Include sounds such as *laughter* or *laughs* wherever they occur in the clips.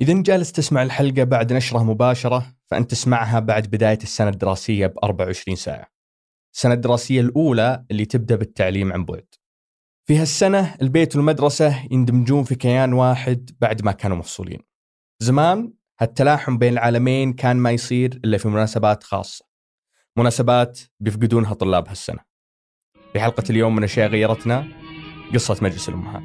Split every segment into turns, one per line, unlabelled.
إذا جالس تسمع الحلقة بعد نشرها مباشرة فأنت تسمعها بعد بداية السنة الدراسية ب 24 ساعة. السنة الدراسية الأولى اللي تبدأ بالتعليم عن بعد. في هالسنة البيت والمدرسة يندمجون في كيان واحد بعد ما كانوا مفصولين. زمان هالتلاحم بين العالمين كان ما يصير إلا في مناسبات خاصة. مناسبات بيفقدونها طلاب هالسنة. في حلقة اليوم من أشياء غيرتنا قصة مجلس الأمهات.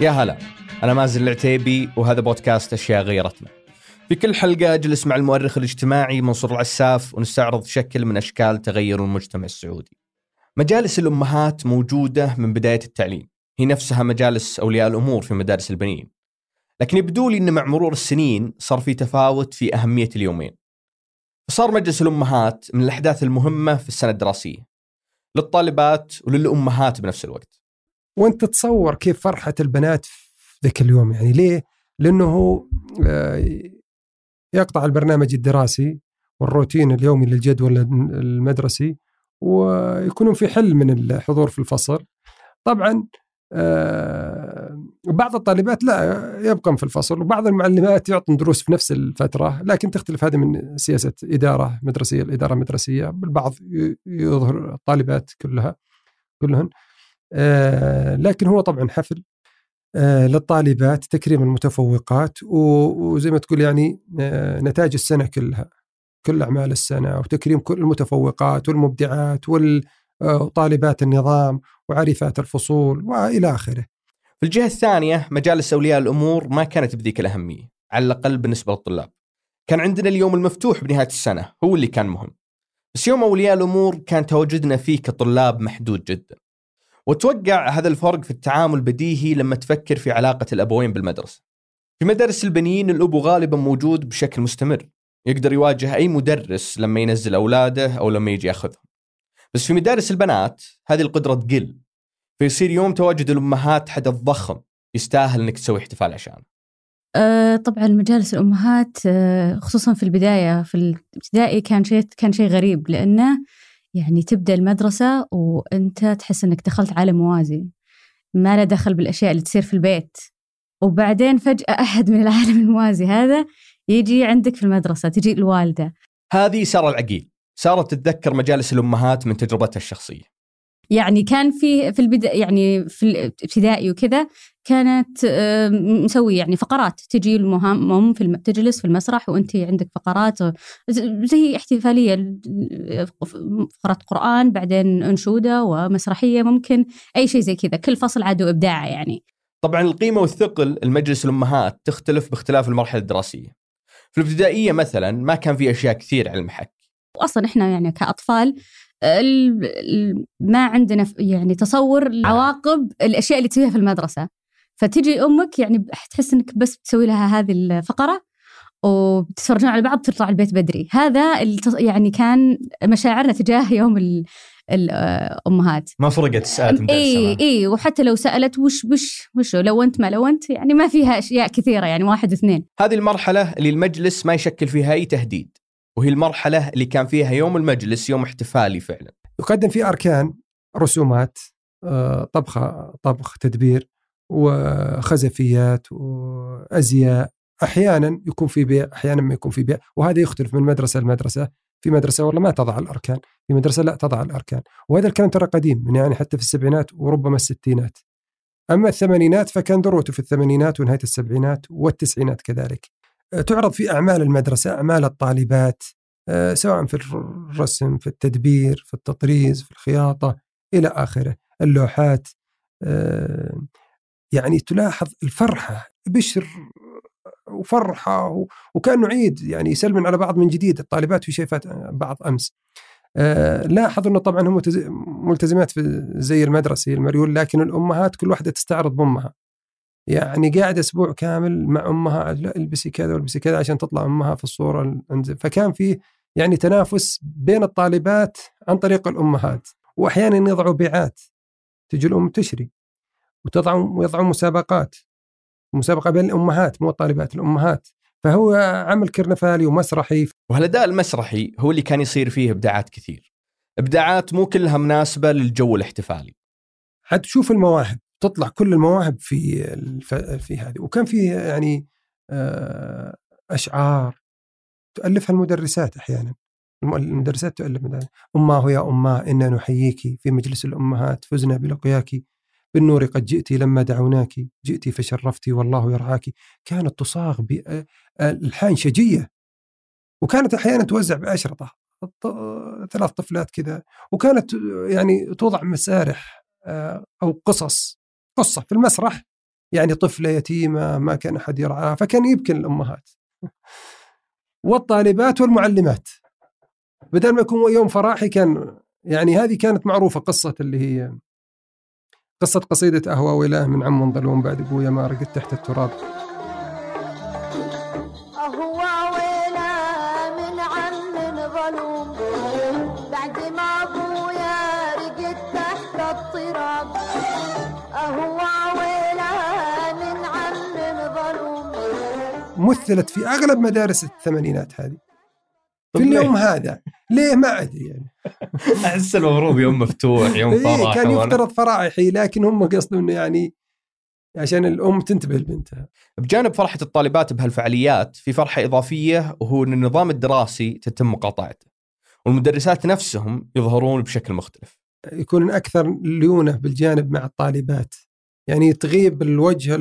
يا هلا أنا مازن العتيبي وهذا بودكاست أشياء غيرتنا. في كل حلقة أجلس مع المؤرخ الاجتماعي منصور العساف ونستعرض شكل من أشكال تغير المجتمع السعودي. مجالس الأمهات موجودة من بداية التعليم. هي نفسها مجالس أولياء الأمور في مدارس البنين. لكن يبدو لي أن مع مرور السنين صار في تفاوت في أهمية اليومين. فصار مجلس الأمهات من الأحداث المهمة في السنة الدراسية. للطالبات وللأمهات بنفس الوقت.
وانت تتصور كيف فرحة البنات في ذاك اليوم يعني ليه؟ لأنه هو آه، يقطع البرنامج الدراسي والروتين اليومي للجدول المدرسي ويكونون في حل من الحضور في الفصل طبعا آه، بعض الطالبات لا يبقى في الفصل وبعض المعلمات يعطون دروس في نفس الفترة لكن تختلف هذه من سياسة إدارة مدرسية لإدارة مدرسية البعض يظهر الطالبات كلها كلهن لكن هو طبعا حفل آه، للطالبات تكريم المتفوقات وزي ما تقول يعني آه، نتاج السنة كلها كل أعمال السنة وتكريم كل المتفوقات والمبدعات وطالبات النظام وعارفات الفصول وإلى آخره.
في الجهة الثانية مجالس أولياء الأمور ما كانت بذيك الأهمية على الأقل بالنسبة للطلاب. كان عندنا اليوم المفتوح بنهاية السنة هو اللي كان مهم. بس يوم أولياء الأمور كان تواجدنا فيه كطلاب محدود جدا. وتوقع هذا الفرق في التعامل بديهي لما تفكر في علاقة الأبوين بالمدرسة. في مدارس البنين الأب غالبا موجود بشكل مستمر. يقدر يواجه أي مدرس لما ينزل أولاده أو لما يجي ياخذهم. بس في مدارس البنات هذه القدرة تقل. فيصير يوم تواجد الأمهات حدث ضخم يستاهل أنك تسوي احتفال عشانه
أه طبعا مجالس الأمهات أه خصوصا في البداية في الابتدائي كان شيء كان شيء غريب لأنه يعني تبدأ المدرسة وأنت تحس إنك دخلت عالم موازي. ما له دخل بالأشياء اللي تصير في البيت. وبعدين فجأة أحد من العالم الموازي هذا يجي عندك في المدرسة تجي الوالدة.
هذه سارة العقيل. صارت تتذكر مجالس الأمهات من تجربتها الشخصية.
يعني كان في في البداية يعني في الابتدائي وكذا كانت مسوي يعني فقرات. تجي المهم في الم... تجلس في المسرح وأنت عندك فقرات زي احتفالية فقرات قرآن بعدين أنشودة ومسرحية ممكن أي شيء زي كذا. كل فصل عاد إبداع يعني.
طبعا القيمة والثقل المجلس الامهات تختلف باختلاف المرحلة الدراسية. في الابتدائية مثلا ما كان في أشياء كثير على المحك.
واصلا إحنا يعني كأطفال ما عندنا يعني تصور عواقب الأشياء اللي تسويها في المدرسة. فتجي أمك يعني تحس إنك بس بتسوي لها هذه الفقرة وبتتفرجون على بعض تطلع البيت بدري. هذا يعني كان مشاعرنا تجاه يوم الأمهات.
ما فرقت سالت
إي إي وحتى لو سألت وش وش وش لو أنت ما لو أنت يعني ما فيها أشياء كثيرة يعني واحد اثنين
هذه المرحلة اللي المجلس ما يشكل فيها أي تهديد وهي المرحلة اللي كان فيها يوم المجلس يوم احتفالي فعلا.
يقدم فيه أركان رسومات آه، طبخة طبخ تدبير وخزفيات وأزياء. أحيانا يكون في بيع أحيانا ما يكون في بيع. وهذا يختلف من مدرسة لمدرسة. في مدرسة والله ما تضع الأركان. في مدرسة لا تضع الأركان. وهذا الكلام ترى قديم يعني حتى في السبعينات وربما الستينات. أما الثمانينات فكان ذروته في الثمانينات ونهاية السبعينات والتسعينات كذلك. تعرض في أعمال المدرسة أعمال الطالبات آه، سواء في الرسم في التدبير في التطريز في الخياطة إلى آخره. اللوحات آه، يعني تلاحظ الفرحة بشر وفرحة وكأنه عيد يعني يسلمن على بعض من جديد الطالبات في شايفات بعض أمس. آه، لاحظ إنه طبعا هم ملتزمات في زي المدرسي المريول لكن الأمهات كل واحدة تستعرض بأمها. يعني قاعد أسبوع كامل مع أمها لا البسي كذا والبسي كذا عشان تطلع أمها في الصورة فكان في يعني تنافس بين الطالبات عن طريق الأمهات واحيانا يضعوا بيعات تجي الأم تشري. وتضع ويضعون مسابقات. مسابقة بين الأمهات مو الطالبات الأمهات. فهو عمل كرنفالي ومسرحي.
وهالأداء المسرحي هو اللي كان يصير فيه إبداعات كثير. إبداعات مو كلها مناسبة للجو الاحتفالي.
حتشوف المواهب تطلع كل المواهب في الف... في هذه. وكان في يعني آه، أشعار تؤلفها المدرسات أحيانا. المدرسات تؤلف مدرسات. أماه يا أماه إنا نحييك في مجلس الأمهات فزنا بلقياك. بالنور قد جئت لما دعوناك جئت فشرفتي والله يرعاك. كانت تصاغ بألحان شجية. وكانت أحيانا توزع بأشرطة ثلاث طفلات كذا. وكانت يعني توضع مسارح أو قصص قصة في المسرح. يعني طفلة يتيمة ما كان أحد يرعاها فكان يبكي الأمهات. *laughs* والطالبات والمعلمات. بدل ما يكون يوم فرحي كان يعني هذه كانت معروفة قصة اللي هي قصة قصيدة أهوى وإله من عم ظلوم بعد أبويا ما رقد تحت التراب. أهوى ويله من عم ظلوم. بعد ما أبويا رقد تحت التراب. أهوى ويله من عم ظلوم. مثلت في أغلب مدارس الثمانينات هذه. في اليوم هذا. ليه؟ ما أدري يعني. *laughs*
أحس المفروض يوم مفتوح يوم فرح
إيه كان يفترض فرايحي لكن هم قصدوا إنه يعني عشان الأم تنتبه لبنتها.
بجانب فرحة الطالبات بهالفعاليات في فرحة إضافية وهو إن النظام الدراسي تتم مقاطعته. والمدرسات نفسهم يظهرون بشكل مختلف.
يكون أكثر ليونة بالجانب مع الطالبات. يعني تغيب الوجه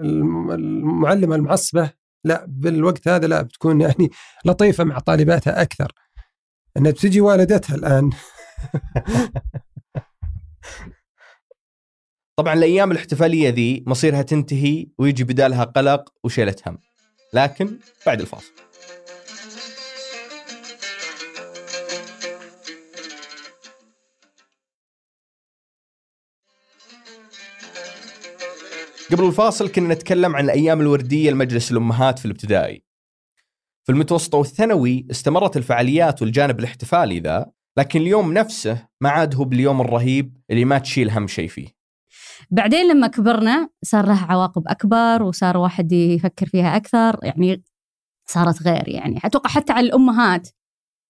المعلمة المعصبة لا بالوقت هذا لا بتكون يعني *laughs* لطيفة مع طالباتها أكثر. إنها بتجي والدتها الآن. *laughs*
طبعا الأيام الاحتفالية ذي مصيرها تنتهي ويجي بدالها قلق وشيلة هم. لكن بعد الفاصل. قبل الفاصل كنا نتكلم عن الأيام الوردية لمجلس الأمهات في الابتدائي. في المتوسط والثانوي استمرت الفعاليات والجانب الاحتفالي ذا، لكن اليوم نفسه ما عاد هو باليوم الرهيب اللي ما تشيل هم شيء فيه.
بعدين لما كبرنا صار لها عواقب أكبر وصار واحد يفكر فيها أكثر يعني صارت غير يعني أتوقع حتى على الأمهات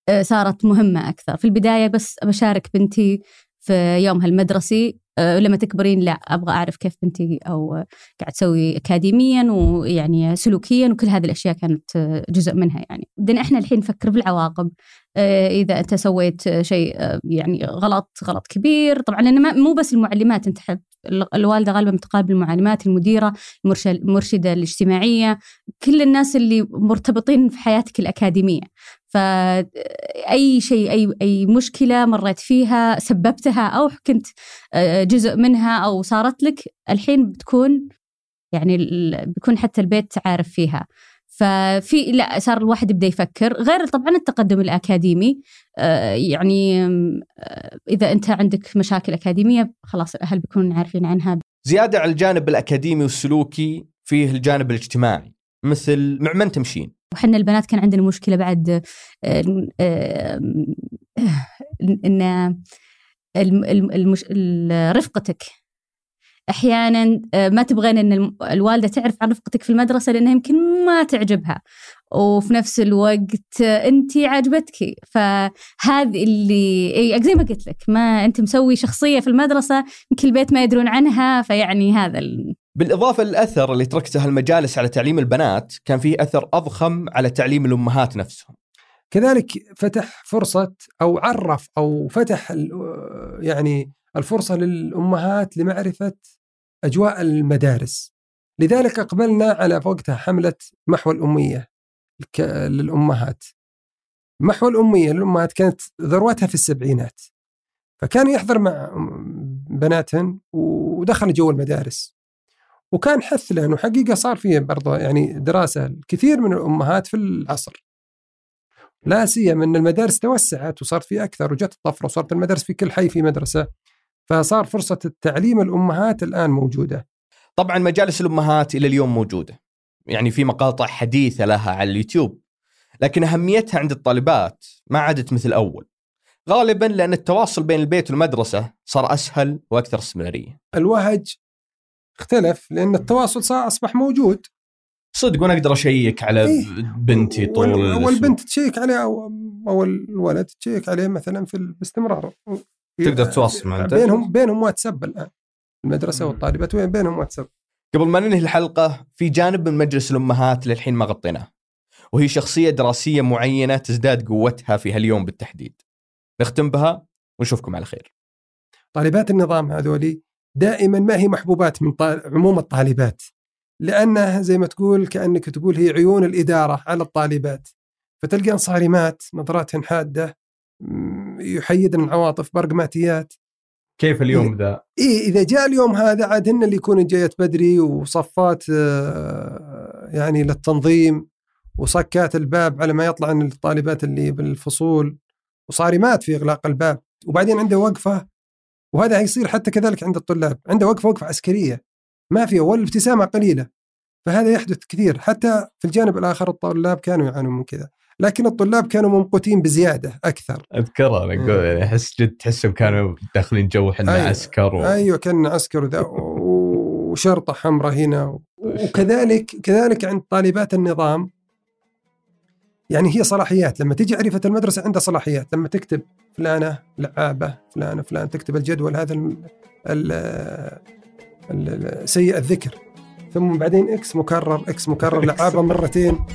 آه، صارت مهمة أكثر في البداية بس بشارك بنتي في يومها المدرسي أه لما تكبرين لا أبغى أعرف كيف بنتي أو قاعد تسوي اكاديميا ويعني سلوكيا وكل هذه الأشياء كانت جزء منها يعني. بدنا إحنا الحين نفكر بالعواقب إذا أنت سويت شيء يعني غلط غلط كبير. طبعا لأن مو بس المعلمات أنت الوالدة غالبا متقابل المعلمات المديرة المرشدة الاجتماعية كل الناس اللي مرتبطين في حياتك الأكاديمية. فأي شيء أي أي مشكلة مريت فيها سببتها أو كنت آه، جزء منها أو صارت لك الحين بتكون يعني بيكون حتى البيت عارف فيها. ففي لا صار الواحد يبدا يفكر. غير طبعا التقدم الأكاديمي آه، يعني آه، إذا أنت عندك مشاكل أكاديمية خلاص الأهل بيكونوا عارفين عنها.
زيادة على الجانب الأكاديمي والسلوكي فيه الجانب الاجتماعي مثل مع من تمشين.
وحنا البنات كان عندنا مشكلة بعد إن المش... رفقتك أحيانا آه، ما تبغين إن الوالدة تعرف عن رفقتك في المدرسة لأنها يمكن ما تعجبها وفي نفس الوقت انت عاجبتك فهذه اللي إي زي ما قلت لك ما أنت مسوي شخصية في المدرسة يمكن البيت ما يدرون عنها فيعني هذا.
بالإضافة للأثر اللي تركته المجالس على تعليم البنات كان فيه أثر أضخم على تعليم الأمهات نفسهم.
كذلك فتح فرصة أو عرف أو فتح يعني الفرصة للأمهات لمعرفة أجواء المدارس. لذلك أقبلنا على وقتها حملة محو الاميه للأمهات. محو الاميه للأمهات كانت ذروتها في السبعينات. فكان يحضر مع بناتهن ودخل جو المدارس. وكان حث لأنه حقيقة صار فيه برضه يعني دراسة كثير من الأمهات في العصر لا سيما أن المدارس توسعت وصار في أكثر وجت الطفرة وصارت المدارس في كل حي في مدرسة فصار فرصة التعليم الأمهات الآن موجودة.
طبعا مجالس الأمهات إلى اليوم موجودة. يعني في مقاطع حديثة لها على اليوتيوب. لكن أهميتها عند الطالبات ما عادت مثل أول. غالبا لأن التواصل بين البيت والمدرسة صار أسهل وأكثر استمرارية.
الوهج اختلف لأن التواصل صار أصبح موجود.
صدق وأنا أقدر أشيك على
إيه.
بنتي طول.
والبنت تشيك عليه أو أو الولد تشيك عليه مثلا في باستمرار
تقدر تتواصل مع أنت.
بينهم بينهم واتساب الآن
المدرسة.
والطالبات وين بينهم واتساب
قبل ما ننهي الحلقة في جانب من مجلس الأمهات للحين ما غطيناه وهي شخصية دراسية معينة تزداد قوتها في هاليوم بالتحديد نختم بها ونشوفكم على خير
طالبات النظام هذولي دائما ما هي محبوبات من. عموم الطالبات لأنها زي ما تقول كأنك تقول هي عيون الإدارة على الطالبات فتلقى صارمات نظراتهن حادة يحيدن العواطف برقماتيات
كيف
اليوم
ذا؟
إيه إذا جاء اليوم هذا عاد هن اللي يكونوا جايت بدري وصفات آه، يعني للتنظيم وصكات الباب على ما يطلع عن الطالبات اللي بالفصول وصارمات في إغلاق الباب وبعدين عنده وقفة وهذا هيصير حتى كذلك عند الطلاب عنده وقفة وقفة عسكرية ما في والابتسامة قليلة. فهذا يحدث كثير حتى في الجانب الآخر الطلاب كانوا يعانون من كذا. لكن الطلاب كانوا ممقوتين بزيادة أكثر.
أذكرها أنا أقول يعني أحس جد تحسهم كانوا داخلين جو إحنا
أيوة.
عسكر و...
أيوه كان عسكر وذا وشرطة حمراء هنا وكذلك كذلك عند طالبات النظام يعني هي صلاحيات. لما تجي عرفة المدرسة عندها صلاحيات. لما تكتب فلانة لعابة فلانة فلان تكتب الجدول هذا سيء الذكر. ثم بعدين X مكرر X مكرر لعابة مرتين.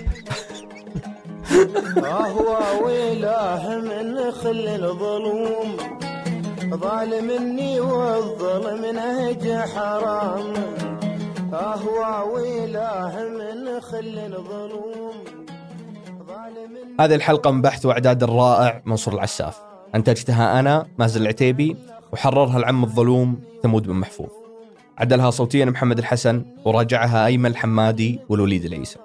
أهوى ويلاه من خل الظلوم؟ ظالمني والظلم نهج حرام. أهوى ويلاه من خل الظلوم؟
هذه الحلقة من بحث وإعداد الرائع منصور العساف. أنتجتها أنا مازن العتيبي وحررها العم الظلوم ثمود بن محفوظ. عدلها صوتيا محمد الحسن وراجعها أيمن الحمادي والوليد العيسى.